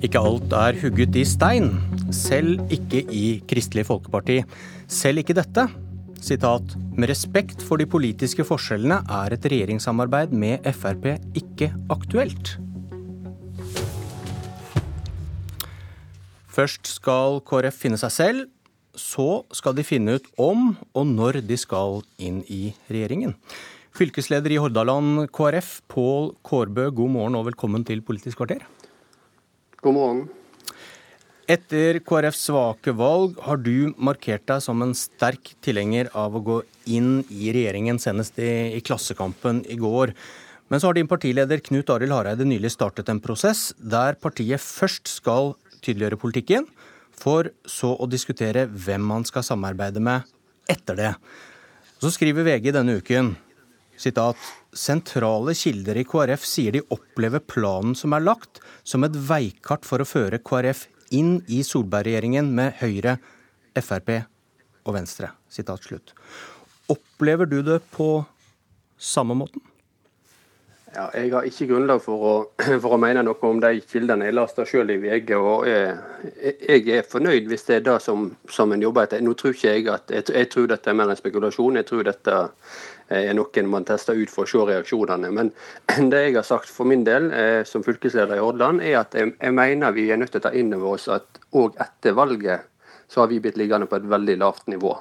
Ikke alt er hugget i stein, selv ikke i Kristelig Folkeparti. Selv ikke dette. Sitat, med respekt for de politiske forskjellene er et regjeringssamarbeid med Frp ikke aktuelt. Først skal KrF finne seg selv, så skal de finne ut om og når de skal inn i regjeringen. Fylkesleder i Hordaland KrF, Pål Kårbø, god morgen og velkommen til Politisk kvarter. God morgen. Etter KrFs svake valg har du markert deg som en sterk tilhenger av å gå inn i regjeringen, senest i, i Klassekampen i går. Men så har din partileder Knut Arild Hareide nylig startet en prosess der partiet først skal tydeliggjøre politikken, for så å diskutere hvem man skal samarbeide med etter det. Så skriver VG denne uken sitat, sentrale kilder i KrF sier de opplever planen som er lagt, som et veikart for å føre KrF inn i Solberg-regjeringen med Høyre, Frp og Venstre. Sitat slutt. Opplever du det på samme måten? Ja, jeg har ikke grunnlag for å, for å, mene noe om de kildene jeg laster selv i VG. og jeg, jeg, er fornøyd hvis det er det som, som en jobber etter. Nå tror ikke Jeg at, jeg, jeg, tror dette er mer en spekulasjon. Jeg tror dette er noen man tester ut for å se reaksjonene. Men det jeg har sagt for min del eh, som fylkesleder i Hordaland, er at jeg, mener vi er nødt til å ta inn over oss at òg etter valget så har vi blitt liggende på et veldig lavt nivå.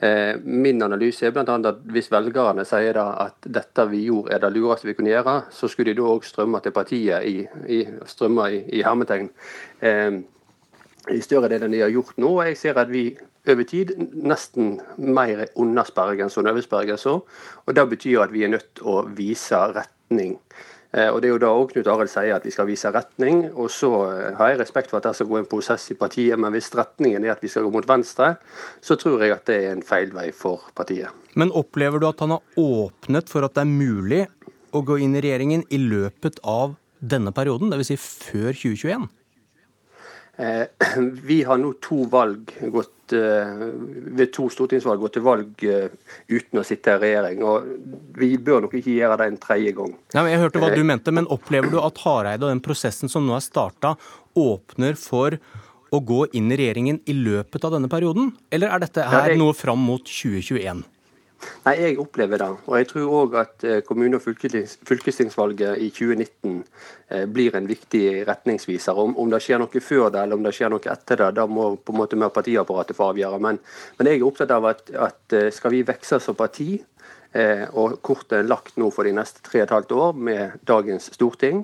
Eh, min analyse er bl.a. at hvis velgerne sier at dette vi gjorde er det lureste vi kunne gjøre, så skulle de da òg strømme til partiet i, i, i, i hermetegn. Eh, I større del enn de har gjort nå. og Jeg ser at vi over tid nesten mer undersperrigen som oversperrigen så. Og Det betyr at vi er nødt til å vise retning. Eh, og Det er jo da også Knut Arild sier at vi skal vise retning. og Så eh, har jeg respekt for at det skal gå en prosess i partiet, men hvis retningen er at vi skal gå mot venstre, så tror jeg at det er en feil vei for partiet. Men opplever du at han har åpnet for at det er mulig å gå inn i regjeringen i løpet av denne perioden, dvs. Si før 2021? Eh, vi har nå to valg gått, eh, ved to stortingsvalg gått til valg eh, uten å sitte i regjering. og Vi bør nok ikke gjøre det en tredje gang. Ja, jeg hørte hva du mente, men Opplever du at Hareide og den prosessen som nå er starta, åpner for å gå inn i regjeringen i løpet av denne perioden? Eller er dette her noe fram mot 2021? Nei, Jeg opplever det. Og jeg tror òg at eh, kommune- og fylkestingsvalget i 2019 eh, blir en viktig retningsviser. Om, om, det skjer noe før det eller om det skjer noe etter det, da må på en måte mer partiapparatet få avgjøre. Men, men, jeg er opptatt av at, at eh, skal vi vokse som parti, og kortet er lagt nå for de neste tre og et halvt år med dagens storting.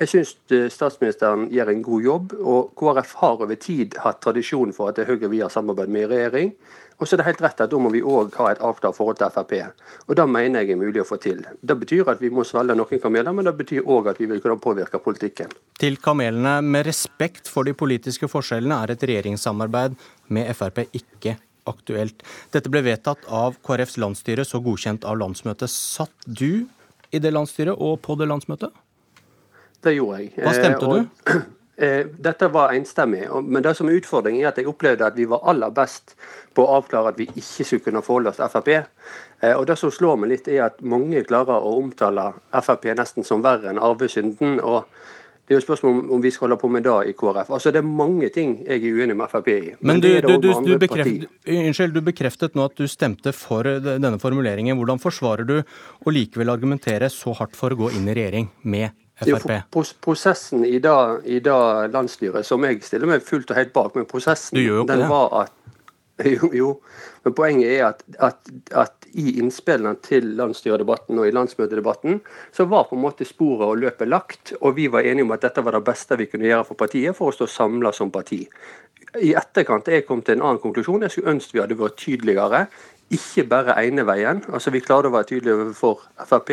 Jeg syns statsministeren gjør en god jobb, og KrF har over tid hatt tradisjon for at det er Høyre vi har samarbeid med i regjering. Og så er det helt rett at Da må vi òg ha et avklart forhold til Frp. Og Det mener jeg er mulig å få til. Det betyr at vi må svelge noen kameler, men det betyr òg at vi vil kunne påvirke politikken. Til kamelene, med respekt for de politiske forskjellene er et regjeringssamarbeid med Frp ikke aktuelt. Dette ble vedtatt av KrFs landsstyre, så godkjent av landsmøtet. Satt du i det landsstyret og på det landsmøtet? Det gjorde jeg. Hva stemte eh, du? Eh, dette var enstemmig, men det som er utfordringen er at jeg opplevde at vi var aller best på å avklare at vi ikke skulle kunne forholde oss til Frp. Eh, og Det som slår meg litt, er at mange klarer å omtale Frp nesten som verre enn arvesynden. og det er jo spørsmål om vi skal holde på med det i KrF. Altså Det er mange ting jeg er uenig med Frp i. Men, men du, du, du, bekreft, unnskyld, du bekreftet nå at du stemte for denne formuleringen. Hvordan forsvarer du å likevel argumentere så hardt for å gå inn i regjering med Frp? Prosessen i det, i det landsstyret, som jeg stiller meg fullt og helt bak, men prosessen den var at jo, jo, men poenget er at, at, at i innspillene til landsstyredebatten og i landsmøtedebatten, så var på en måte sporet og løpet lagt, og vi var enige om at dette var det beste vi kunne gjøre for partiet for å stå samla som parti. I etterkant er jeg kommet til en annen konklusjon. Jeg skulle ønske vi hadde vært tydeligere ikke bare ene veien. Altså Vi klarte å være tydelige overfor Frp,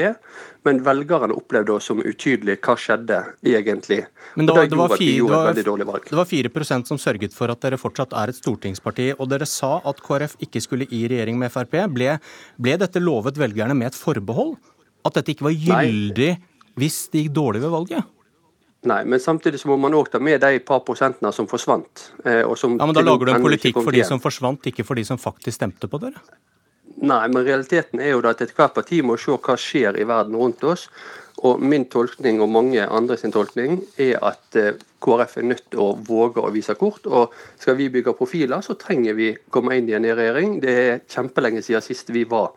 men velgerne opplevde oss som utydelige. Hva skjedde egentlig? Men det, var fire, det, var, det var 4 som sørget for at dere fortsatt er et stortingsparti. Og dere sa at KrF ikke skulle i regjering med Frp. Ble, ble dette lovet velgerne med et forbehold? At dette ikke var gyldig Nei. hvis det gikk dårlig ved valget? Nei, men samtidig så må man òg ta med de par prosentene som forsvant. Eh, som ja, men Da lager du en politikk for de som forsvant, ikke for de som faktisk stemte på dere? Nei, men realiteten er jo at ethvert parti må se hva skjer i verden rundt oss. Og min tolkning og mange andre sin tolkning er at eh, KrF er nødt til å våge å vise kort. Og skal vi bygge profiler, så trenger vi komme inn i en regjering. Det er kjempelenge siden sist vi var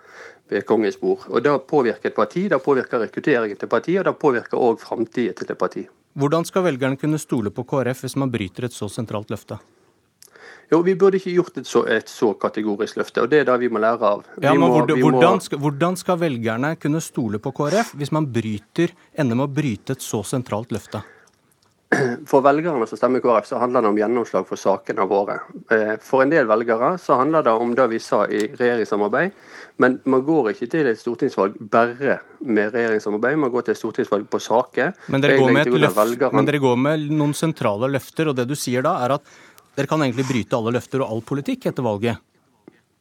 ved kongens bord. Og Det påvirker et parti, det påvirker rekrutteringen til partiet, og det påvirker òg framtiden til et parti. Hvordan skal velgerne kunne stole på KrF hvis man bryter et så sentralt løfte? Jo, Vi burde ikke gjort et så, et så, kategorisk løfte, og det er det vi må lære av. Ja, men må, hvordan, hvordan, skal, hvordan, skal, velgerne kunne stole på KrF hvis man bryter, ender med å bryte et så sentralt løfte? For velgerne som stemmer KrF, så handler det om gjennomslag for sakene våre. Eh, for en del velgere så handler det om det vi sa i regjeringssamarbeid. Men man går ikke til et stortingsvalg bare med regjeringssamarbeid, man går til et stortingsvalg på saker. Men dere, går med, løft, men dere går med noen sentrale løfter, og det du sier da er at dere kan egentlig bryte alle løfter og all politikk etter valget?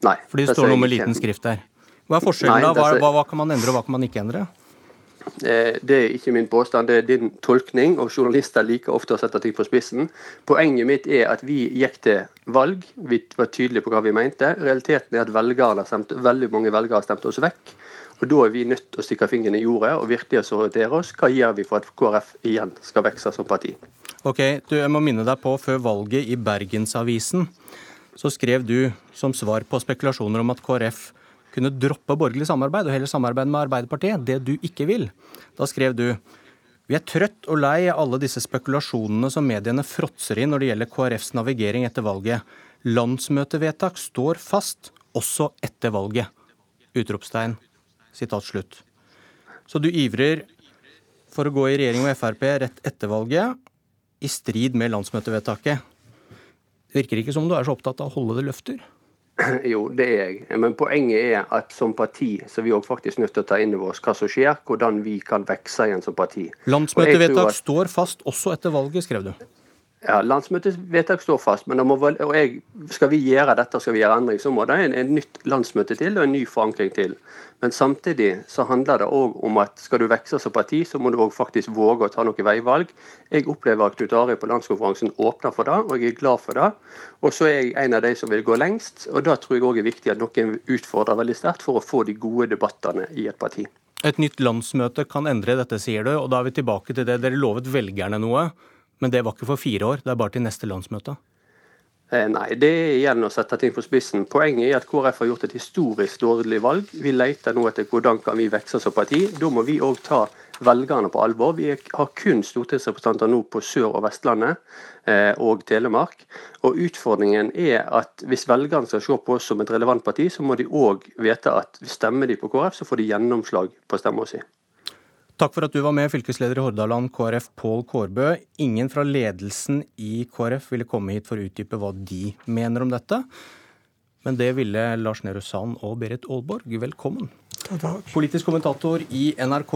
Nei. Fordi det står noe med liten skrift der. Hva er forskjellen da? Hva, hva, hva, kan man endre, og hva kan man ikke endre? Eh, det er ikke min påstand, det er din tolkning. og Journalister liker ofte å sette ting på spissen. Poenget mitt er at vi gikk til valg, vi var tydelige på hva vi mente. Realiteten er at velgerne stemte, veldig mange velgere stemte oss vekk. Og Da er vi nødt til å stikke fingeren i jordet og virkelig orientere oss. Hva gjør vi for at KrF igjen skal vokse som parti? Ok, du, Jeg må minne deg på, før valget i Bergensavisen så skrev du som svar på spekulasjoner om at KrF kunne droppe borgerlig samarbeid og heller samarbeide med Arbeiderpartiet, det du ikke vil. Da skrev du vi er trøtt og lei av alle disse spekulasjonene som mediene fråtser i når det gjelder KrFs navigering etter valget. Landsmøtevedtak står fast, også etter valget. Utropstegn. Sitat slutt. Så du ivrer for å gå i regjering med Frp rett etter valget, i strid med landsmøtevedtaket. Det virker ikke som du er så opptatt av å holde det løfter? Jo, det er jeg. Men poenget er at som parti så er vi også faktisk nødt til å ta inn over oss hva som skjer, hvordan vi kan vokse igjen som parti. Landsmøtevedtak at... står fast også etter valget, skrev du. Ja, Landsmøtevedtak står fast, men må, og jeg, skal vi gjøre dette, skal vi gjøre endring, så må det en, en nytt landsmøte til og en ny forankring til. Men samtidig så handler det òg om at skal du vokse som parti, så må du òg faktisk våge å ta noen veivalg. Jeg opplever at Knut Arild på landskonferansen åpner for det, og jeg er glad for det. Og så er jeg en av de som vil gå lengst, og da tror jeg òg er viktig at noen utfordrer veldig sterkt for å få de gode debattene i et parti. Et nytt landsmøte kan endre dette, sier du, og da er vi tilbake til det. Dere lovet velgerne noe. Men det var ikke for fire år, det er bare til neste landsmøte? Eh, nei, det er igjen å sette ting på spissen. Poenget er at KrF har gjort et historisk dårlig valg. Vi leter nå etter hvordan kan vi vokse som parti. Da må vi òg ta velgerne på alvor. Vi har kun stortingsrepresentanter nå på Sør- og Vestlandet eh, og Telemark. Og Utfordringen er at hvis velgerne skal se på oss som et relevant parti, så må de òg vite at stemmer de på KrF, så får de gjennomslag på stemma si. Takk for at du var med, fylkesleder i Hordaland KrF Pål Kårbø. Ingen fra ledelsen i KrF ville komme hit for å utdype hva de mener om dette. Men det ville Lars Nehru Sand og Berit Aalborg. Velkommen. Takk. Politisk kommentator i NRK.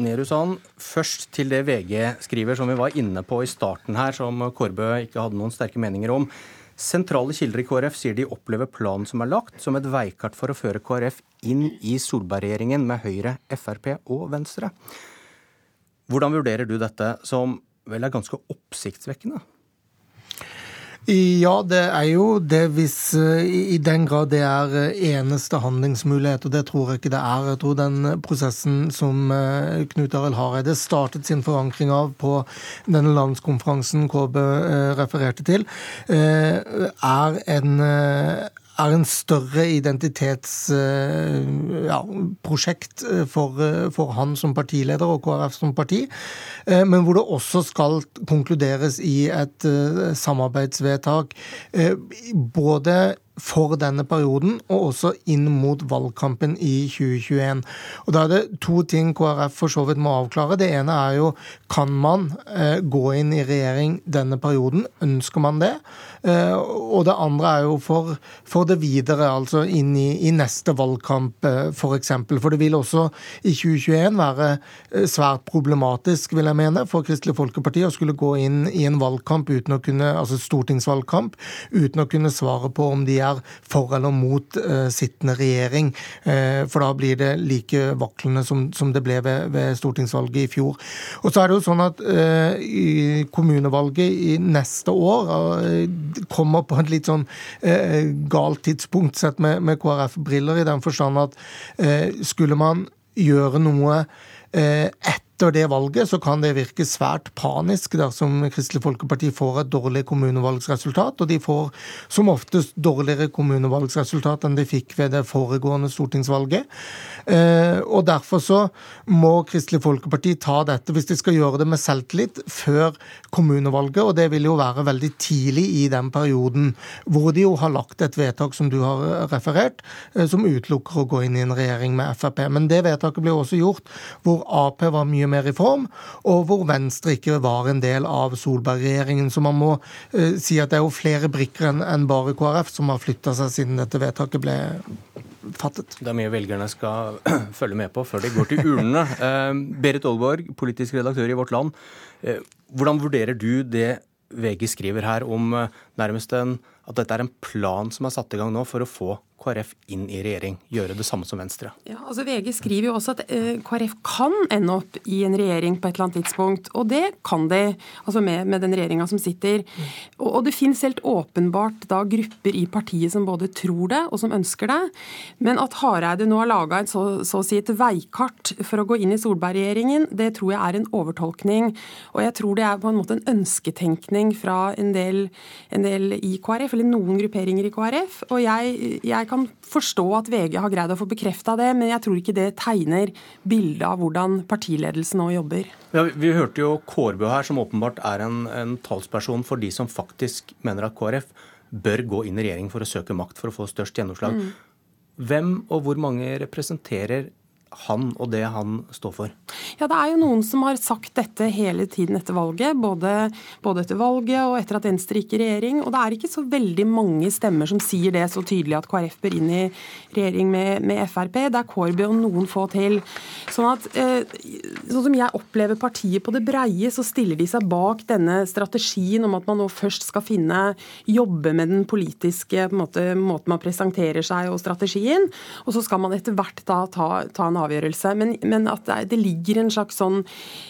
Nehru Sand, først til det VG skriver, som vi var inne på i starten her, som Kårbø ikke hadde noen sterke meninger om. Sentrale kilder i KrF sier de opplever planen som er lagt, som et veikart for å føre KrF inn i Solberg-regjeringen med Høyre, Frp og Venstre. Hvordan vurderer du dette, som vel er ganske oppsiktsvekkende? Ja, det er jo det hvis eh, I den grad det er eh, eneste handlingsmulighet, og det tror jeg ikke det er. Jeg tror den prosessen som eh, Knut Arild Hareide startet sin forankring av på denne landskonferansen KB refererte til, er en er en større identitetsprosjekt ja, for, for, han som partileder og KrF som parti, men hvor det også skal konkluderes i et samarbeidsvedtak. Både for denne perioden, og også inn mot valgkampen i 2021. Og Da er det to ting KrF for så vidt må avklare. Det ene er jo kan man eh, gå inn i regjering denne perioden? Ønsker man det? Eh, og det andre er jo for, for det videre, altså inn i, i neste valgkamp eh, f.eks. For, eksempel. for det vil også i 2021 være eh, svært problematisk, vil jeg mene, for Kristelig Folkeparti å skulle gå inn i en valgkamp uten å kunne, altså stortingsvalgkamp uten å kunne svare på om de for eller mot uh, sittende regjering. Uh, for da blir det like vaklende som, som det ble ved, ved, stortingsvalget i fjor. Og så er det jo sånn at uh, i kommunevalget i neste år kommer på et litt sånn eh, galt tidspunkt sett med, med KrF-briller, i den forstand at eh, skulle man gjøre noe eh, etter etter det valget så kan det virke svært panisk dersom Kristelig Folkeparti får et dårlig kommunevalgsresultat. Og de får som oftest dårligere kommunevalgsresultat enn de fikk ved det foregående stortingsvalget. Eh, og Derfor så må Kristelig Folkeparti ta dette, hvis de skal gjøre det med selvtillit, før kommunevalget. Og det vil jo være veldig tidlig i den perioden hvor de jo har lagt et vedtak som du har referert, eh, som utelukker å gå inn i en regjering med Frp. Men det vedtaket ble også gjort hvor Ap var mye mer i form, og hvor Venstre ikke var en del av Solberg-regjeringen. Så man må uh, si at det er jo flere brikker enn en bare KrF som har flytta seg siden dette vedtaket ble fattet. Det er mye velgerne skal følge med på før de går til urnene. Uh, Berit Aalborg, politisk redaktør i Vårt Land. Uh, hvordan vurderer du det VG skriver her om nærmest en, at dette er en plan som er satt i gang nå for å få KrF inn i regjering, gjøre det samme som Venstre? Ja, altså VG skriver jo også at eh, KrF kan ende opp i en regjering på et eller annet tidspunkt. Og det kan de, altså med, med den regjeringa som sitter. Og, og det finnes helt åpenbart da grupper i partiet som både tror det og som ønsker det. Men at Hareide nå har laga så, så å si et veikart for å gå inn i Solberg-regjeringen, det tror jeg er en overtolkning. Og jeg tror det er på en måte en ønsketenkning fra en del, en del i KrF, eller noen grupperinger i KrF. Og jeg, jeg kan forstå at VG har greid å få bekrefta det, men jeg tror ikke det tegner bildet av hvordan partiledelsen nå jobber. Ja, vi hørte jo Kårbø her, som åpenbart er en, en talsperson for de som faktisk mener at KrF bør gå inn i regjering for å søke makt for å få størst gjennomslag. Mm. Hvem og hvor mange representerer han og det han står for? Ja, Det er jo noen som har sagt dette hele tiden etter valget. Både, både, etter valget og etter at Venstre gikk i regjering. Og det er ikke så veldig mange stemmer som sier det så tydelig at KrF bør inn i regjering med, med Frp. Det er Kårby og noen få til. Sånn at, eh, sånn som jeg opplever partiet på det breie, så stiller de seg bak denne strategien om at man nå først skal finne jobbe med den politiske måte, måten man presenterer seg og strategien. Og så skal man etter hvert da ta, ta en avgjørelse. Men, men at det, ligger en slags sånn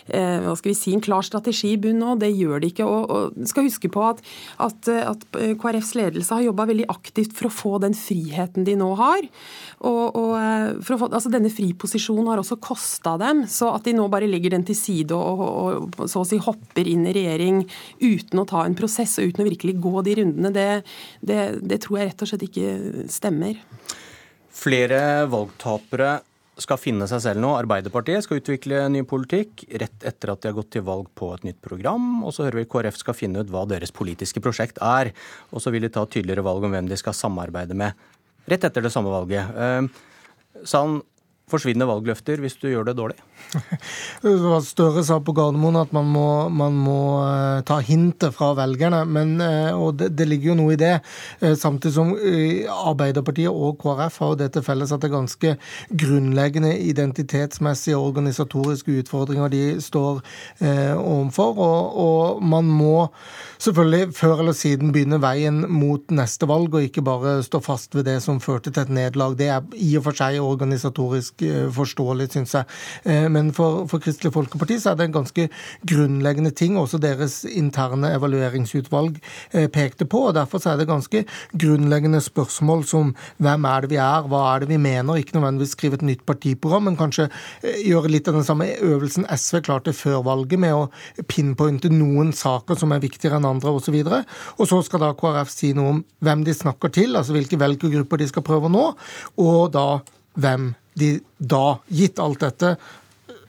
eh, hva skal vi si, en klar strategi i bunnen nå, det gjør det ikke. Og, og skal huske på at, at, at KrFs ledelse har jobba veldig aktivt for å få den friheten de nå har. Og, og eh, få, altså Denne friposisjonen har også kosta dem. Så at de nå bare legger den til side og, og, og så å si hopper inn i regjering uten å ta en prosess og uten å virkelig gå de rundene, det, det, det tror jeg rett og slett ikke stemmer. Flere valgtapere skal finne seg selv nå. Arbeiderpartiet skal utvikle ny politikk rett etter at de har gått til valg på et nytt program. Og så hører vi KrF skal finne ut hva deres politiske prosjekt er. Og så vil de ta tydeligere valg om hvem de skal samarbeide med rett etter det samme valget. Eh, Sand, forsvinner valgløfter hvis du gjør det dårlig? Støre sa på Gardermoen at man må, man må uh, ta hintet fra velgerne. Men, uh, og det, det, ligger jo noe i det. Uh, samtidig som Arbeiderpartiet og KrF har det til felles at det er ganske grunnleggende identitetsmessige og organisatoriske utfordringer de står overfor. Og, og man må selvfølgelig før eller siden begynne veien mot neste valg, og ikke bare stå fast ved det som førte til et nederlag. Det er i og for seg organisatorisk forståelig, syns jeg. Men for, for, Kristelig Folkeparti så er det en ganske grunnleggende ting også deres interne evalueringsutvalg eh, pekte på. og Derfor så er det ganske grunnleggende spørsmål som hvem er det vi er, hva er det vi mener, ikke nødvendigvis skrive et nytt partiprogram, men kanskje eh, gjøre litt av den samme øvelsen SV klarte før valget, med å pinpointe noen saker som er viktigere enn andre, osv. Og, så og så skal da KrF si noe om hvem de snakker til, altså hvilke velgergrupper de skal prøve å nå, og da hvem de da, gitt alt dette,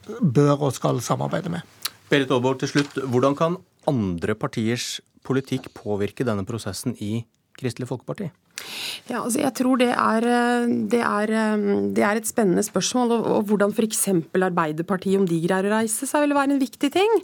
bør og skal samarbeide med. Berit Aalborg, til slutt. Hvordan kan andre partiers politikk påvirke denne prosessen i Kristelig Folkeparti? Ja, altså jeg tror det er, eh, det, er, eh, det er, et spennende spørsmål. Og, og hvordan f.eks. Arbeiderpartiet, om de greier å reise seg, vil være en viktig ting.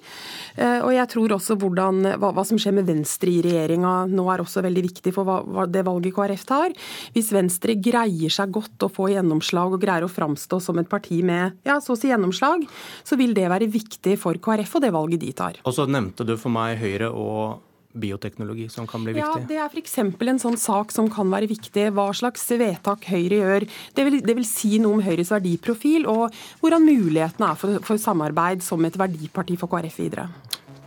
Eh, og jeg tror også hvordan, hva, hva som skjer med Venstre i regjeringa nå er også veldig viktig for hva, hva det valget KrF tar. Hvis Venstre greier seg godt å få gjennomslag og greier å framstå som et parti med ja, så å si gjennomslag, så vil det være viktig for KrF og det valget de tar. Og så nevnte du for meg Høyre og bioteknologi som kan bli viktig? Ja, Det er f.eks. en sånn sak som kan være viktig. Hva slags vedtak Høyre gjør. Det vil, det vil si noe om Høyres verdiprofil, og hvordan mulighetene er for, for samarbeid som et verdiparti for KrF videre.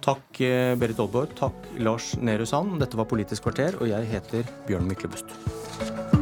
Takk eh, Berit Aalborg. Takk Lars Nehru Sand. Dette var Politisk kvarter, og jeg heter Bjørn Myklebust.